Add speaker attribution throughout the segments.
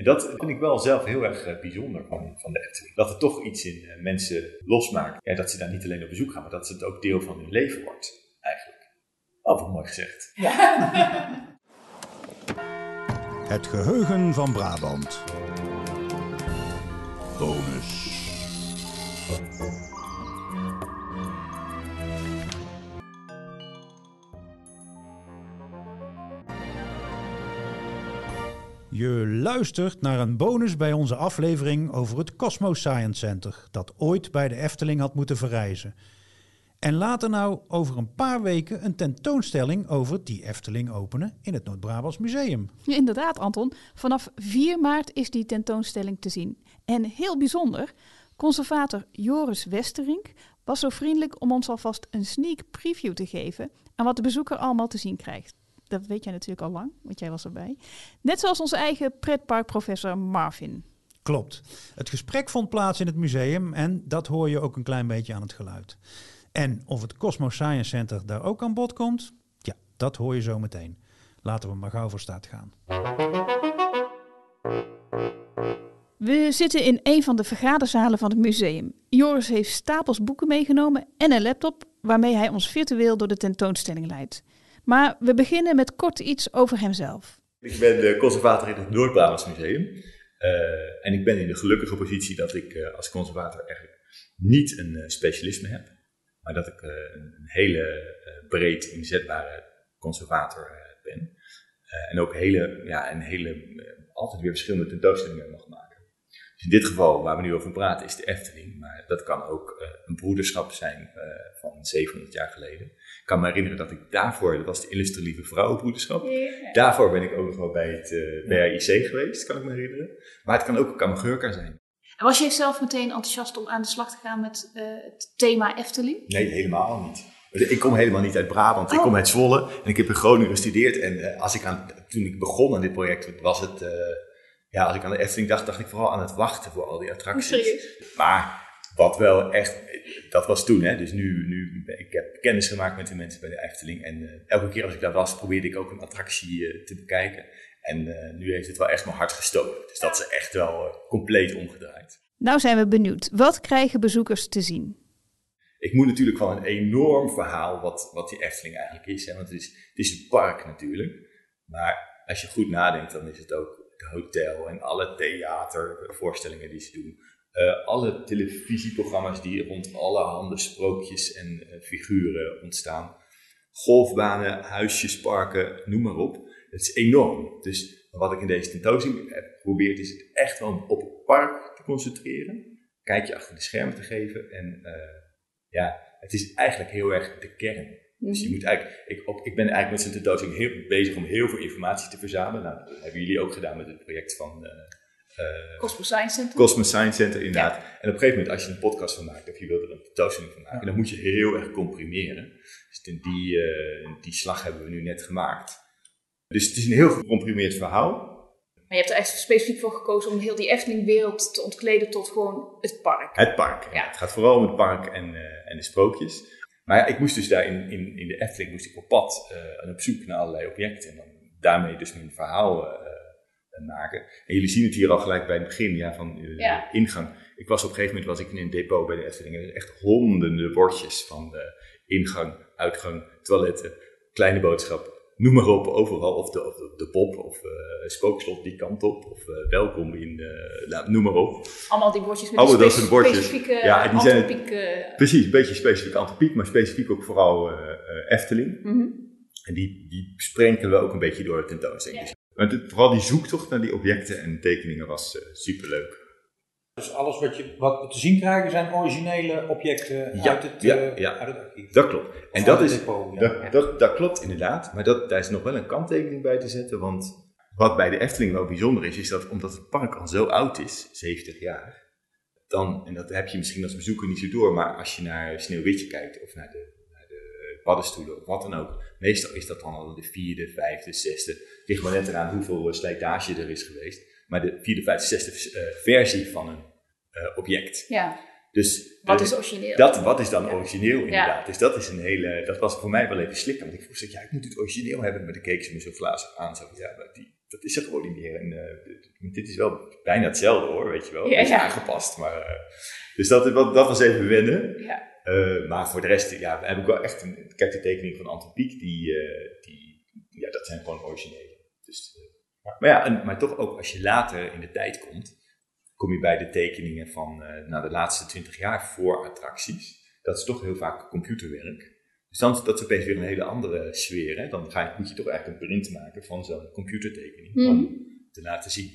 Speaker 1: En dat vind ik wel zelf heel erg eh, bijzonder van, van de Efteling. Dat er toch iets in eh, mensen losmaakt. Ja, dat ze daar niet alleen op bezoek gaan, maar dat het ook deel van hun leven wordt, eigenlijk. Oh, wat mooi gezegd.
Speaker 2: Het geheugen van Brabant. Bonus. Je luistert naar een bonus bij onze aflevering over het Cosmo Science Center, dat ooit bij de Efteling had moeten verrijzen. En later nou over een paar weken een tentoonstelling over die Efteling openen in het Noord-Brabants Museum.
Speaker 3: Inderdaad, Anton. Vanaf 4 maart is die tentoonstelling te zien. En heel bijzonder, conservator Joris Westerink was zo vriendelijk om ons alvast een sneak preview te geven aan wat de bezoeker allemaal te zien krijgt. Dat weet jij natuurlijk al lang, want jij was erbij. Net zoals onze eigen pretparkprofessor Marvin.
Speaker 2: Klopt. Het gesprek vond plaats in het museum en dat hoor je ook een klein beetje aan het geluid. En of het Cosmo Science Center daar ook aan bod komt, ja, dat hoor je zo meteen. Laten we maar gauw voor start gaan.
Speaker 3: We zitten in een van de vergaderzalen van het museum. Joris heeft stapels boeken meegenomen en een laptop waarmee hij ons virtueel door de tentoonstelling leidt. Maar we beginnen met kort iets over hemzelf.
Speaker 1: Ik ben de conservator in het Noord-Brabants Museum. Eh, en ik ben in de gelukkige positie dat ik eh, als conservator eigenlijk niet een uh, specialisme heb. Maar dat ik een, een, hele breed inzetbare conservator ben. en ook hele, ja, een hele, altijd weer verschillende tentoonstellingen mag maken. Dus in dit geval, waar we nu over praten, is de Efteling. Maar dat kan ook een broederschap zijn van 700 jaar geleden. Ik kan me herinneren dat ik daarvoor, dat was de Illustralieve Vrouwenbroederschap. Daarvoor ben ik ook nog wel bij het uh, BAIC geweest, kan ik me herinneren. Maar het kan ook een Kammergeurka zijn.
Speaker 3: En was jij zelf meteen enthousiast om aan de slag te gaan met uh, het thema Efteling?
Speaker 1: Nee, helemaal niet. Ik kom helemaal niet uit Brabant, ik kom uit Zwolle en ik heb in Groningen gestudeerd. En uh, als ik aan, toen ik begon aan dit project, was het, ja, als ik aan de Efteling dacht, dacht ik vooral aan het wachten voor al die attracties.
Speaker 3: Serieus?
Speaker 1: Maar wat wel echt, dat was toen, hè. Dus nu, nu ik heb kennis gemaakt met de mensen bij de Efteling. En uh, elke keer als ik daar was, probeerde ik ook een attractie uh, te bekijken. En uh, nu heeft het wel echt mijn hart gestoken. Dus dat is echt wel compleet omgedraaid.
Speaker 3: Nou zijn we benieuwd. Wat krijgen bezoekers te zien?
Speaker 1: Ik moet natuurlijk van een enorm verhaal wat, wat die Efteling eigenlijk is. Hè? Want het is, het is een park natuurlijk. Maar als je goed nadenkt, dan is het ook het hotel en alle theatervoorstellingen die ze doen uh, alle televisieprogramma's die rond allerhande sprookjes en uh, figuren ontstaan. Golfbanen, huisjes, parken, noem maar op. Het is enorm. Dus wat ik in deze tentoonstelling heb geprobeerd is het echt wel op het park te concentreren. Kijk je achter de schermen te geven. En uh, ja, het is eigenlijk heel erg de kern. Dus je moet eigenlijk, ik, ik ben eigenlijk met zijn tentoonstelling heel bezig om heel veel informatie te verzamelen. Nou, dat hebben jullie ook gedaan met het project van
Speaker 3: Cosmos Science Center.
Speaker 1: Cosmos Science Center, inderdaad. En op een gegeven moment, als je een podcast van maakt, of je wilt er een tentoonstelling van maken, dan moet je heel erg comprimeren. Dus die, uh, die slag hebben we nu net gemaakt. Dus het is een heel gecomprimeerd verhaal.
Speaker 3: Maar je hebt er echt specifiek voor gekozen om heel die Efteling-wereld te ontkleden tot gewoon het park.
Speaker 1: Het park, ja. Het gaat vooral om het park en, uh, en de sprookjes. Maar ja, ik moest dus daar in, in, in de Efteling moest ik op pad en op zoek naar allerlei objecten. En dan daarmee dus mijn verhaal maken. En jullie zien het hier al gelijk bij het begin ja, van ja. de ingang. Ik was op een gegeven moment was ik in een depot bij de Efteling en er echt honderden bordjes van uh, ingang, uitgang, toiletten, kleine boodschap, noem maar op, overal. Of de, of de, de pop of uh, spookslot die kant op of welkom in, nou, noem maar op.
Speaker 3: Allemaal die bordjes met
Speaker 1: Allemaal
Speaker 3: die
Speaker 1: dat bordjes.
Speaker 3: specifieke
Speaker 1: ja, die
Speaker 3: zijn
Speaker 1: Precies, een beetje specifiek antropiek, maar specifiek ook vooral Efteling.
Speaker 3: Mm -hmm.
Speaker 1: En die, die sprenkelen we ook een beetje door de tentoonstelling.
Speaker 3: Ja.
Speaker 1: Maar vooral die zoektocht naar die objecten en tekeningen was uh, superleuk.
Speaker 4: Dus alles wat, je, wat we te zien krijgen zijn originele objecten
Speaker 1: ja,
Speaker 4: uit, het,
Speaker 1: ja,
Speaker 4: uh,
Speaker 1: ja.
Speaker 4: uit het archief.
Speaker 1: Dat klopt. En dat, is,
Speaker 4: depot,
Speaker 1: dat,
Speaker 4: Ja.
Speaker 1: dat, dat klopt inderdaad. Maar dat, daar is nog wel een kanttekening bij te zetten. Want wat bij de Efteling wel bijzonder is, is dat omdat het park al zo oud is, 70 jaar. Dan, en dat heb je misschien als bezoeker niet zo door, maar als je naar Sneeuwwitje kijkt of naar de, naar de paddenstoelen of wat dan ook. Meestal is dat dan al de vierde, vijfde, zesde. Het ligt maar net eraan hoeveel slijtage er is geweest. Maar de vierde, vijfde, zesde uh, versie van een uh, object.
Speaker 3: Ja.
Speaker 1: Dus
Speaker 5: Wat
Speaker 1: eh,
Speaker 5: is origineel?
Speaker 1: dat, wat is dan
Speaker 5: Ja.
Speaker 1: origineel inderdaad? Dus dat is een hele, dat was voor mij wel even slikken. Want ik vroeg, ja, ik moet het origineel hebben, maar dan keek ze me zo aan. Zo, ja, maar die, dat is er gewoon niet meer. En, eh, dit- is wel bijna hetzelfde hoor, weet je wel.
Speaker 5: Ja,
Speaker 1: Het is aangepast, maar... eh, dus dat, dat, dat was even wennen.
Speaker 5: Ja.
Speaker 1: Maar voor de rest, ja, heb ik wel echt een... Kijk, de tekening van Antropiek, die, eh, die, ja, dat zijn gewoon originele. Dus, eh, maar ja, en, maar toch ook als je later in de tijd komt, kom je bij de tekeningen van nou, de laatste twintig jaar voor attracties. Dat is toch heel vaak computerwerk. Dus dan dat is opeens weer een hele andere sfeer. Hè? Dan ga je, moet je toch eigenlijk een print maken van zo'n computertekening
Speaker 5: Mhm.
Speaker 1: om te laten zien.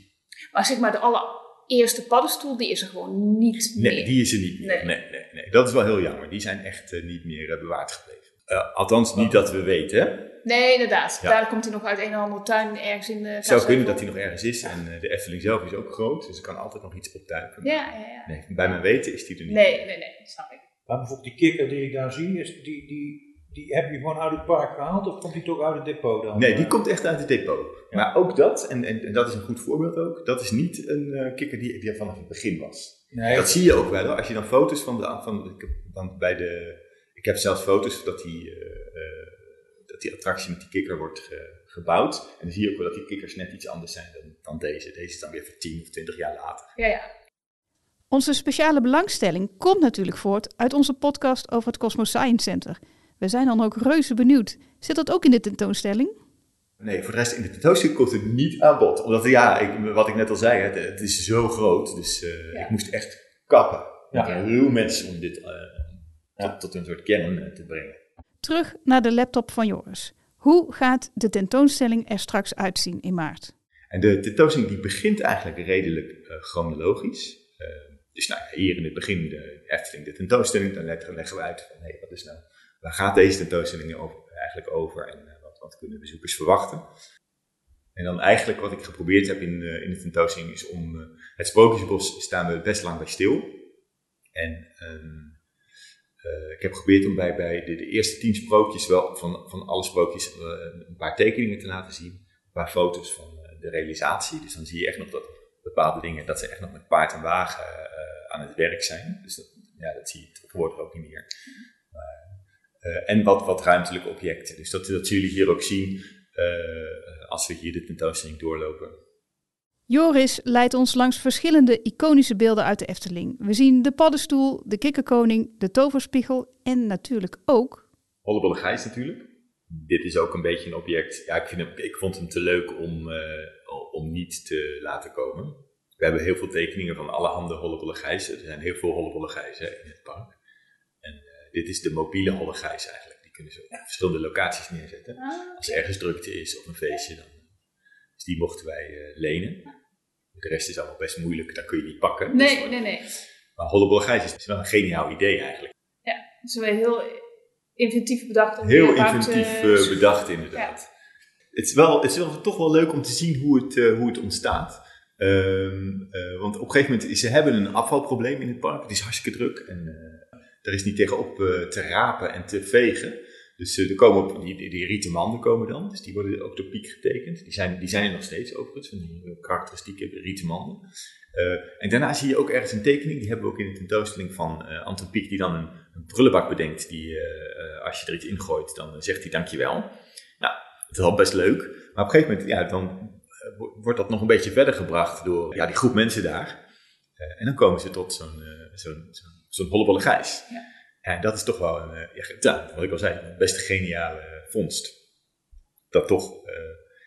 Speaker 5: Maar zeg maar, de allereerste paddenstoel, die is er gewoon niet
Speaker 1: Nee,
Speaker 5: meer.
Speaker 1: die is er niet meer.
Speaker 5: Nee.
Speaker 1: Nee. Nee, nee, Dat is wel heel jammer. Die zijn echt eh, niet meer eh, bewaard gebleven. Eh, althans, niet dat we weten. Hè?
Speaker 5: Nee, inderdaad.
Speaker 1: Ja.
Speaker 5: Daar komt hij nog uit een of andere tuin ergens in de
Speaker 1: Het zou kunnen dat hij nog ergens is. En eh, de Efteling zelf is ook groot. Dus er kan altijd nog iets optuigen.
Speaker 5: Ja, ja, ja.
Speaker 1: Nee, bij mijn weten is die er niet.
Speaker 5: Nee, nee, nee, dat snap ik.
Speaker 4: Maar bijvoorbeeld die kikker die ik daar zie, is, die, die, die heb je gewoon uit het park gehaald of komt die toch uit het depot dan?
Speaker 1: Nee, die komt echt uit het depot. Maar ook dat, en, en, en dat is een goed voorbeeld ook, dat is niet een eh, kikker die, die er vanaf het begin was.
Speaker 4: Nee,
Speaker 1: Dat zie je ook wel. Als je dan foto's van de, van, dan bij de, ik heb zelfs foto's dat die, eh, eh, dat die attractie met die kikker wordt ge- gebouwd. En dan zie je ook wel dat die kikkers net iets anders zijn dan, dan deze. Deze is dan weer voor 10 of 20 jaar later.
Speaker 5: Ja, ja.
Speaker 3: Onze speciale belangstelling komt natuurlijk voort uit onze podcast over het Cosmos Science Center. We zijn dan ook reuze benieuwd. Zit dat ook in de tentoonstelling?
Speaker 1: Nee, voor de rest in de tentoonstelling komt het niet aan bod. Omdat, ja, ik, wat ik net al zei, het, het is zo groot. Dus eh,
Speaker 5: Ja.
Speaker 1: ik moest echt kappen.
Speaker 4: Ja.
Speaker 1: Heel mensen om dit eh,
Speaker 4: Ja.
Speaker 1: tot, tot een soort kern eh, te brengen.
Speaker 3: Terug naar de laptop van Joris. Hoe gaat de tentoonstelling er straks uitzien in maart?
Speaker 1: En de tentoonstelling die begint eigenlijk redelijk eh, chronologisch. Eh, dus nou, ja, hier in het begin de Efteling, de tentoonstelling. Dan leggen we uit van, hé, wat is nou, waar gaat deze tentoonstelling over, eigenlijk over en wat, wat kunnen bezoekers verwachten. En dan eigenlijk wat ik geprobeerd heb in, eh, in de tentoonstelling is om het Sprookjesbos staan we best lang bij stil. En ehm, eh, ik heb geprobeerd om bij, bij de, eerste tien sprookjes wel van, van alle sprookjes eh, een paar tekeningen te laten zien. Een paar foto's van eh, de realisatie. Dus dan zie je echt nog dat bepaalde dingen, dat ze echt nog met paard en wagen aan het werk zijn. Dus dat, ja, dat zie je tegenwoordig ook niet meer. En wat, wat ruimtelijke objecten. Dus dat, dat zullen jullie hier ook zien als we hier de tentoonstelling doorlopen.
Speaker 3: Joris leidt ons langs verschillende iconische beelden uit de Efteling. We zien de paddenstoel, de kikkerkoning, de toverspiegel en natuurlijk ook...
Speaker 1: Hollebolle Gijs natuurlijk. Dit is ook een beetje een object. Ja, ik, vind hem, ik vond hem te leuk om, eh, om niet te laten komen. We hebben heel veel tekeningen van alle handen Hollebolle Gijs. Er zijn heel veel Hollebolle Gijzen in het park. En eh, dit is de mobiele Holle Gijs eigenlijk. Die kunnen ze op verschillende locaties neerzetten.
Speaker 5: Ah,
Speaker 1: Als er ergens drukte is of een feestje, dan. Die mochten wij eh, lenen. De rest is allemaal best moeilijk, dat kun je niet pakken.
Speaker 5: nee,
Speaker 1: Dus-
Speaker 5: nee, nee.
Speaker 1: Maar Hollebolle Gijs is, wel een geniaal idee eigenlijk.
Speaker 5: Het is wel heel inventief bedacht.
Speaker 1: Heel inventief eh, bedacht, inderdaad. Het, is wel, het is wel toch wel leuk om te zien hoe het, eh, hoe het ontstaat. Ehm, eh, want op een gegeven moment, ze hebben een afvalprobleem in het park. Het is hartstikke druk en eh er is niet tegenop eh, te rapen en te vegen. Dus eh, er komen op, die, die, rieten manden komen dan. Dus die worden ook door Piek getekend. Die zijn, die zijn er nog steeds overigens, die eh, karakteristieke rieten manden. Eh, en daarna zie je ook ergens een tekening, die hebben we ook in de tentoonstelling van eh Anton Pieck, die dan een, een prullenbak bedenkt. Die, als je er iets ingooit, dan zegt hij dankjewel. Nou, dat is al best leuk. Maar op een gegeven moment, ja, dan wo- wordt dat nog een beetje verder gebracht door ja, die groep mensen daar. En dan komen ze tot zo'n zo'n zo'n zo'n hollebolle.
Speaker 5: Ja.
Speaker 1: En dat is toch wel een, eh, ja, wat ik al zei, een best geniale vondst. Dat toch, eh,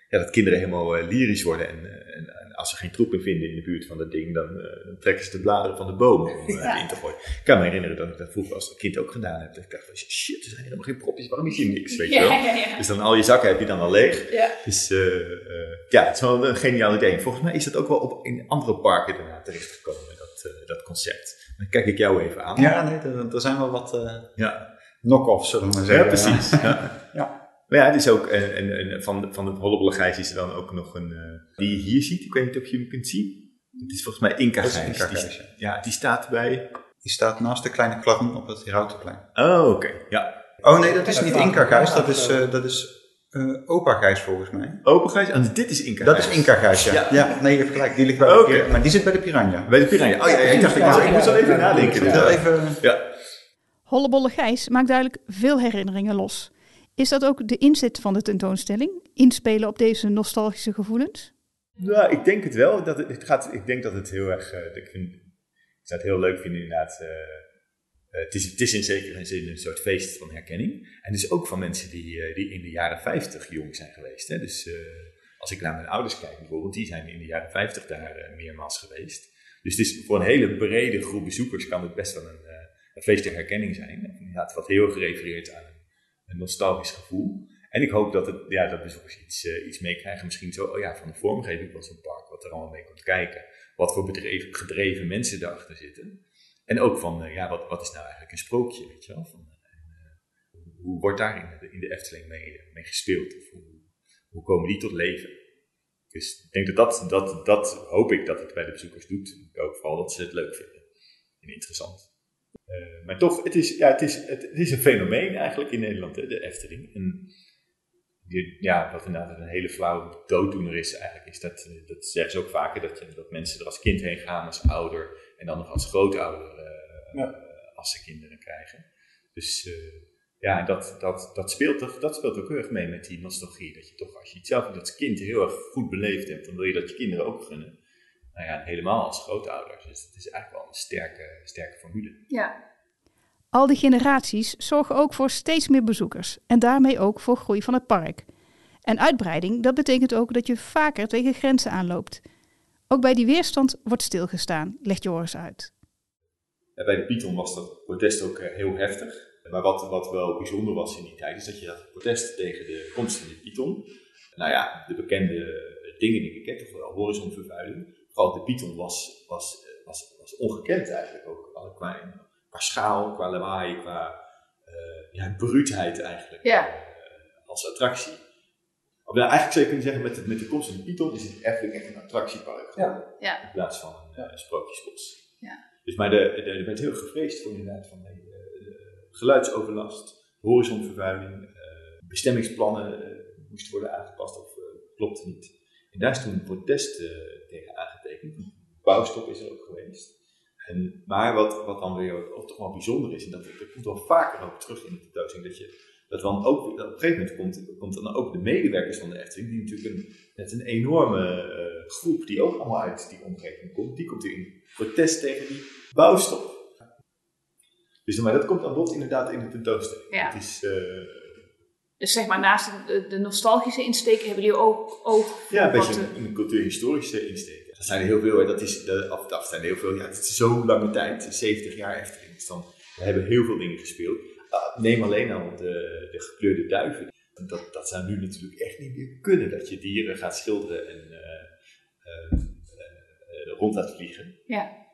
Speaker 1: ja, dat kinderen helemaal eh, lyrisch worden. En, eh, en, en als ze geen troep meer vinden in de buurt van dat ding, dan, eh, trekken ze de bladeren van de bomen om eh,
Speaker 5: Ja.
Speaker 1: in te gooien. Ik kan me herinneren dat ik dat vroeger als kind ook gedaan heb. Dat ik dacht van, shit, er zijn helemaal geen propjes, waarom is hier niks, weet je wel? Dus dan al je zakken heb je dan al leeg.
Speaker 5: Ja.
Speaker 1: Dus eh, eh, ja, het is wel een geniaal idee. Volgens mij is dat ook wel op, in andere parken daarna terechtgekomen, dat, eh, dat concept. Dan kijk ik jou even aan.
Speaker 6: Ja, nee, er, er zijn wel wat eh
Speaker 1: ja.
Speaker 6: knock-offs, zullen we maar
Speaker 1: Ja,
Speaker 6: zeggen.
Speaker 1: precies. Ja.
Speaker 6: Ja.
Speaker 1: Maar ja, het is ook, en, en, en van, van het hollebolle gijs is er dan ook nog een, eh, die je hier ziet, ik weet niet of je hem kunt zien. Het is volgens mij Inca gijs.
Speaker 6: Ja.
Speaker 1: ja, die staat bij,
Speaker 6: Die staat naast de kleine klaroen op het Herautenplein.
Speaker 1: oh oké, ja.
Speaker 6: Oh nee, dat is niet Inca Gijs, dat is, eh, dat is Eh, opa Gijs volgens mij.
Speaker 1: Open Gijs? En dit is Inca
Speaker 6: Dat is Inca Gijs, ja.
Speaker 1: Ja.
Speaker 6: ja. nee, je hebt gelijk. Die ligt bij de
Speaker 1: Oké.
Speaker 6: Piranha. Maar die zit bij de Piranha.
Speaker 1: Bij de Piranha. Oh ja, ja, ik dacht, ik,
Speaker 4: Ja,
Speaker 1: moest- ik
Speaker 4: ja,
Speaker 1: moest al even
Speaker 4: ja,
Speaker 1: nadenken.
Speaker 6: Ik even...
Speaker 1: Ja.
Speaker 3: Hollebolle Gijs maakt duidelijk veel herinneringen los. Is dat ook de inzet van de tentoonstelling? Inspelen op deze nostalgische gevoelens?
Speaker 1: Nou, ik denk het wel. Dat het, het gaat, ik denk dat het heel erg. eh, ik, vind, ik zou het heel leuk vinden, inderdaad. eh, eh, het, is, is in zekere zin een soort feest van herkenning. En dus ook van mensen die, eh, die in de jaren 50 jong zijn geweest. Hè. Dus eh, als ik naar mijn ouders kijk bijvoorbeeld, die zijn in de jaren 50 daar meermaals geweest. Dus het is voor een hele brede groep bezoekers kan het best wel een, een feest der herkenning zijn. Inderdaad, wat heel gerefereerd aan een, nostalgisch gevoel. En ik hoop dat, het, ja, dat bezoekers iets, eh, iets meekrijgen. Misschien zo oh ja, van de vormgeving van zo'n park, wat er allemaal mee komt kijken. Wat voor gedreven mensen erachter zitten. En ook van, eh, ja, wat, wat is nou eigenlijk een sprookje, weet je wel? Van, eh, hoe- wordt daar in de, in de Efteling mee, mee gespeeld? Of hoe, hoe komen die tot leven? Dus ik denk dat dat, dat, dat hoop ik dat het bij de bezoekers doet. Ik hoop vooral dat ze het leuk vinden en interessant. Eh, maar toch, het is, ja, het, is, het, is een fenomeen eigenlijk in Nederland, de Efteling. En ja, wat inderdaad een hele flauwe dooddoener is eigenlijk, is dat, eh, dat zeggen ze ook vaker, dat, je- dat mensen er als kind heen gaan, als ouder, en dan nog als grootouder, eh,
Speaker 4: Ja.
Speaker 1: als ze kinderen krijgen. Dus eh, ja, dat, dat, dat, speelt toch, dat speelt ook heel erg mee met die nostalgie. Dat je toch, als je het zelf als kind heel erg goed beleefd hebt, dan wil je dat je kinderen ook gunnen. Nou ja, helemaal als grootouders. Dus het is eigenlijk wel een sterke, sterke formule.
Speaker 5: Ja.
Speaker 3: Al die generaties zorgen ook voor steeds meer bezoekers en daarmee ook voor groei van het park. En uitbreiding, dat betekent ook dat je vaker tegen grenzen aanloopt. Ook bij die weerstand wordt stilgestaan, legt Joris uit.
Speaker 1: Bij de Python was dat protest ook eh, heel heftig. Maar wat, wat wel bijzonder was in die tijd, is dat je dat protest tegen de komst van de Python. Nou ja, de bekende dingen die ik ken, toch wel horizonvervuiling. Vooral de Python was, was, eh, was, was ongekend eigenlijk ook. Qua, qua schaal, qua lawaai, qua eh ja, bruutheid eigenlijk.
Speaker 5: Ja.
Speaker 1: eh, als attractie. Of nou, eigenlijk zou je kunnen zeggen, met de, met de komst van de Python is het eigenlijk echt een attractiepark.
Speaker 5: Ja.
Speaker 1: In plaats van een eh, sprookjesbos.
Speaker 5: Ja.
Speaker 1: Dus, maar er werd heel gevreesd voor inderdaad van eh, geluidsoverlast, horizonvervuiling, eh, bestemmingsplannen eh, moesten worden aangepast of klopte niet. En daar is toen protest tegen aangetekend. Bouwstop is er ook geweest. En, maar wat, wat dan weer ook toch wel bijzonder is, en dat, dat komt wel vaker ook terug in de tentoonstelling, dat je dat dan ook, dat op een gegeven moment komt, komt dan ook de medewerkers van de Efteling, die natuurlijk een, net een enorme eh, groep die ook allemaal uit die omgeving komt, die komt in protest tegen die bouwstop. Dus maar dat komt aan bod inderdaad in de tentoonstelling.
Speaker 5: Ja.
Speaker 1: Het is, eh,
Speaker 5: Dus zeg maar, naast de, de nostalgische insteek hebben jullie ook oog voor
Speaker 1: Ja, een beetje een, een cultuurhistorische insteek. Dat zijn er heel veel, dat is, af zijn er heel veel, ja, het is zo'n lange tijd, 70 jaar Efteling. Dus dan, we hebben heel veel dingen gespeeld. Ah, neem alleen al de, de gekleurde duiven. Dat, dat zou nu natuurlijk echt niet meer kunnen, dat je dieren gaat schilderen en eh, eh, eh, rond laat vliegen.
Speaker 5: Ja.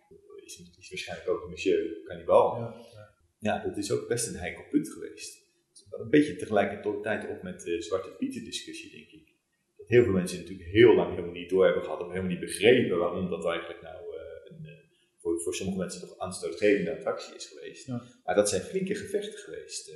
Speaker 1: Is, is waarschijnlijk ook Monsieur Cannibal.
Speaker 4: Ja,
Speaker 1: Ja, dat is ook best een heikel punt geweest. Een beetje tegelijkertijd op met de Zwarte Pieten discussie, denk ik. Dat heel veel mensen natuurlijk heel lang helemaal niet door hebben gehad, of helemaal niet begrepen waarom dat eigenlijk nou een, voor, voor sommige mensen toch aanstootgevende attractie is geweest.
Speaker 4: Ja.
Speaker 1: Maar dat zijn flinke gevechten geweest. eh.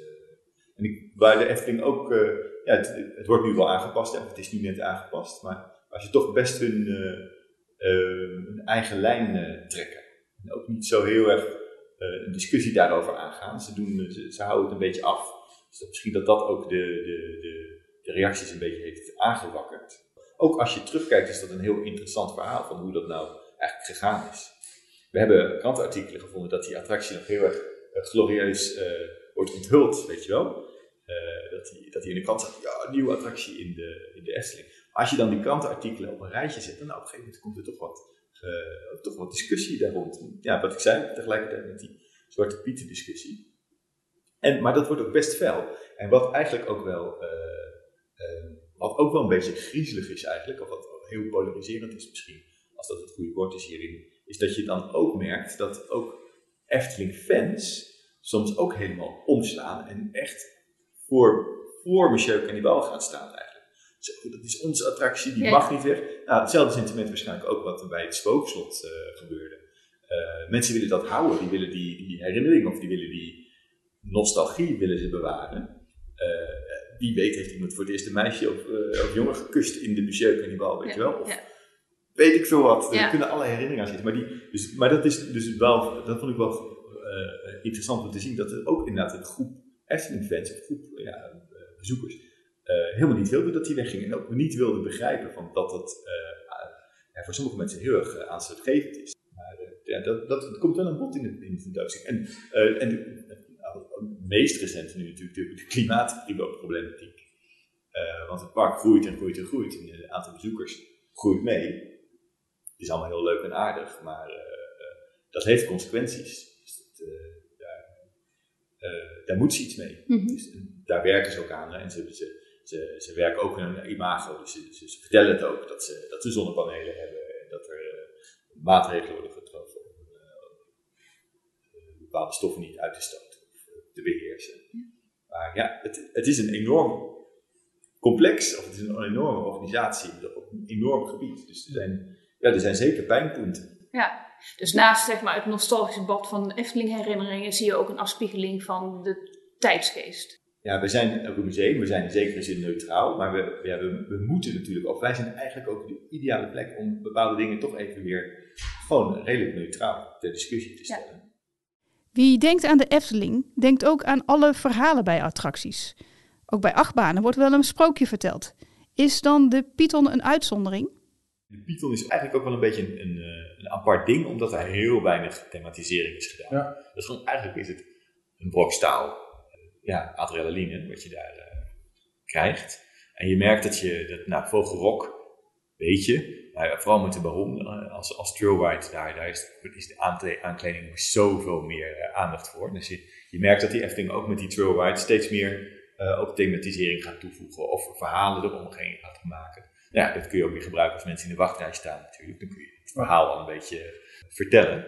Speaker 1: en ik, waar de Efteling ook, eh, ja, het, het wordt nu wel aangepast, of het is nu net aangepast, maar als je toch best hun, eh, eh, hun eigen lijn trekken. En ook niet zo heel erg een discussie daarover aangaan. Ze, doen, ze, ze houden het een beetje af. Dus dat, misschien dat dat ook de, de, de, de reacties een beetje heeft aangewakkerd. Ook als je terugkijkt is dat een heel interessant verhaal van hoe dat nou eigenlijk gegaan is. We hebben krantenartikelen gevonden dat die attractie nog heel erg eh, glorieus eh, wordt onthuld, weet je wel. Eh, dat, die, dat die in de krant staat, ja, nieuwe attractie in de, in de Efteling. Maar als je dan die krantenartikelen op een rijtje zet, dan nou, op een gegeven moment komt er toch wat, toch wat discussie daar rond. Ja, wat ik zei, tegelijkertijd met die Zwarte Pieten discussie. En, maar dat wordt ook best fel. En wat eigenlijk ook wel, wat ook wel een beetje griezelig is eigenlijk, of wat heel polariserend is misschien, als dat het goede woord is hierin, is dat je dan ook merkt dat ook Efteling-fans soms ook helemaal omslaan en echt voor, voor Monsieur Cannibal gaan staan eigenlijk. Zo, dat is onze attractie, die
Speaker 5: Ja.
Speaker 1: mag niet weg. Nou, hetzelfde sentiment waarschijnlijk ook wat er bij het spookslot eh, gebeurde. Eh, mensen willen dat houden, die willen die, die herinnering of die willen die nostalgie willen ze bewaren. Eh, wie weet heeft iemand voor het eerst een meisje of, of jongen gekust in de Monsieur Cannibal, weet
Speaker 5: Ja,
Speaker 1: je wel? Of
Speaker 5: ja.
Speaker 1: Weet ik veel wat.
Speaker 5: Ja.
Speaker 1: Er kunnen allerlei herinneringen aan zitten. Maar, die, dus, maar dat is dus wel, dat vond ik wel eh, interessant om te zien, dat er ook inderdaad een groep Efteling-fans, of groep ja, bezoekers, eh, helemaal niet wilde dat die wegging. En ook niet wilde begrijpen van dat dat eh, voor sommige mensen heel erg aanstootgevend is. Maar ja, dat, dat, komt wel aan bod in de, in de tentoonstelling. En, en de, nou, meest recente nu natuurlijk de, klimaatproblematiek. Want het park groeit en groeit en groeit. En het aantal bezoekers groeit mee. Het is allemaal heel leuk en aardig, maar eh, eh, dat heeft consequenties. Dus dat, eh, daar, daar moet ze iets mee.
Speaker 5: Mhm.
Speaker 1: Dus, daar werken ze ook aan. hè. En ze, ze, ze, ze werken ook aan hun imago. Dus ze, ze, ze vertellen het ook dat ze, dat ze zonnepanelen hebben. En dat er maatregelen worden getroffen om eh, bepaalde stoffen niet uit te stoten of te beheersen. Maar ja, het, het is een enorm complex, of het is een enorme organisatie op een enorm gebied. Dus er zijn, ja, er zijn zeker pijnpunten.
Speaker 5: Ja, dus naast zeg maar, het nostalgische bad van Efteling herinneringen zie je ook een afspiegeling van de tijdsgeest.
Speaker 1: Ja, we zijn ook een museum, we zijn in zekere zin neutraal, maar we, ja, we, we moeten natuurlijk, of wij zijn eigenlijk ook de ideale plek om bepaalde dingen toch even weer gewoon redelijk neutraal ter discussie te stellen.
Speaker 3: Wie denkt aan de Efteling, denkt ook aan alle verhalen bij attracties. Ook bij achtbanen wordt wel een sprookje verteld. Is dan de Python een uitzondering?
Speaker 1: De Python is eigenlijk ook wel een beetje een, een, eh, een apart ding, omdat er heel weinig thematisering is gedaan.
Speaker 4: Ja.
Speaker 1: Dat is gewoon, eigenlijk is het een brok staal, eh, ja, adrenaline, wat je daar eh, krijgt. En je merkt dat je, dat, nou, vogelrok, weet je, maar vooral met de baron als, als trailride, daar, daar is, is de aankle- aankleding nog zoveel meer aandacht voor. Dus je, je merkt dat die Efteling ook met die trailride steeds meer ook thematisering gaat toevoegen of verhalen eromheen gaat maken. Ja, dat kun je ook weer gebruiken als mensen in de wachtrij staan natuurlijk. Dan kun je het verhaal al een beetje vertellen.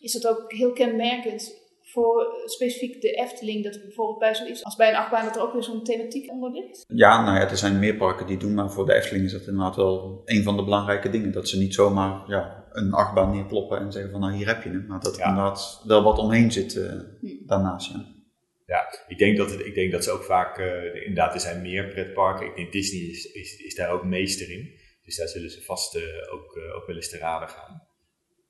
Speaker 5: Is dat ook heel kenmerkend voor eh, specifiek de Efteling, dat er bijvoorbeeld bij zoiets als bij een achtbaan dat er ook weer zo'n thematiek onder ligt?
Speaker 6: Ja, nou ja, er zijn meer parken die doen, maar voor de Efteling is dat inderdaad wel een van de belangrijke dingen. Dat ze niet zomaar ja, een achtbaan neerploppen en zeggen van nou hier heb je hem. Maar dat er
Speaker 1: Ja.
Speaker 6: inderdaad wel wat omheen zit eh, daarnaast. Ja.
Speaker 1: Ja, ik denk dat, het, ik denk dat ze ook vaak, eh, inderdaad, er zijn meer pretparken. Ik denk Disney is, is, is daar ook meester in. Dus daar zullen ze vast eh, ook, eh, ook wel eens te raden gaan.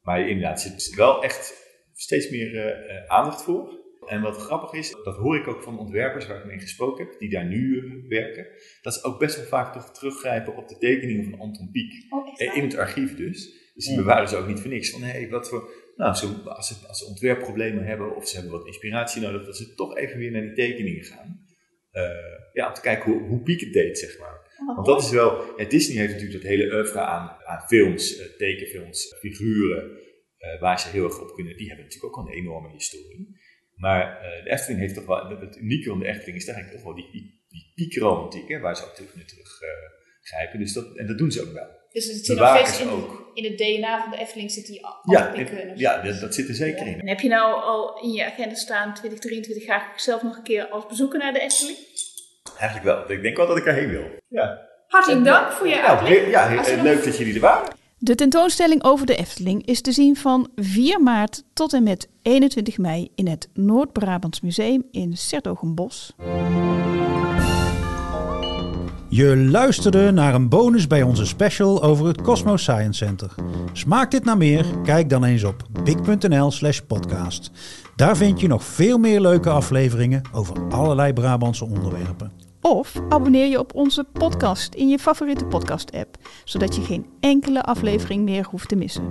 Speaker 1: Maar inderdaad, er zit wel echt steeds meer aandacht voor. En wat grappig is, dat hoor ik ook van ontwerpers waar ik mee gesproken heb, die daar nu werken, dat ze ook best wel vaak toch teruggrijpen op de tekeningen van Anton Pieck.
Speaker 5: Oh?
Speaker 1: In het archief dus. Dus die bewaren ze ook niet voor niks. Van hé, wat voor. Nou, als, ze, als ze ontwerpproblemen hebben of ze hebben wat inspiratie nodig, dat ze toch even weer naar die tekeningen gaan. Eh, ja, om te kijken hoe, hoe Piek het deed, zeg maar.
Speaker 5: Oh,
Speaker 1: Want dat is wel. Ja, Disney heeft natuurlijk dat hele oeuvre aan, aan films, eh, tekenfilms, figuren, eh, waar ze heel erg op kunnen. Die hebben natuurlijk ook al een enorme historie. Maar de Efteling heeft toch wel. Het unieke van de Efteling is eigenlijk toch wel die, die, die piekromantiek, hè, waar ze ook terug naar terug eh, grijpen. Dus dat, en dat doen ze ook wel.
Speaker 5: Dus het zit nog steeds in,
Speaker 1: ook.
Speaker 5: in het DNA van de Efteling zit die
Speaker 1: Ja,
Speaker 5: afpikken.
Speaker 1: en- ja dat, dat zit er zeker in.
Speaker 5: En heb je nou al in je agenda staan 2023 ga ik zelf nog een keer als bezoeker naar de Efteling?
Speaker 1: Eigenlijk wel. Ik denk wel dat ik erheen wil. Ja,
Speaker 5: Hartelijk dank voor je
Speaker 1: nou,
Speaker 5: uitleg.
Speaker 1: ja heel- eh,
Speaker 5: nog-
Speaker 1: leuk dat jullie er waren.
Speaker 3: De tentoonstelling over de Efteling is te zien van 4 maart tot en met 21 mei in het Noord-Brabants Museum in Sertogenbos.
Speaker 2: Je luisterde naar een bonus bij onze special over het Cosmo Science Center. Smaakt dit naar meer? Kijk dan eens op big.nl/slash podcast. Daar vind je nog veel meer leuke afleveringen over allerlei Brabantse onderwerpen.
Speaker 3: Of abonneer je op onze podcast in je favoriete podcast-app, zodat je geen enkele aflevering meer hoeft te missen.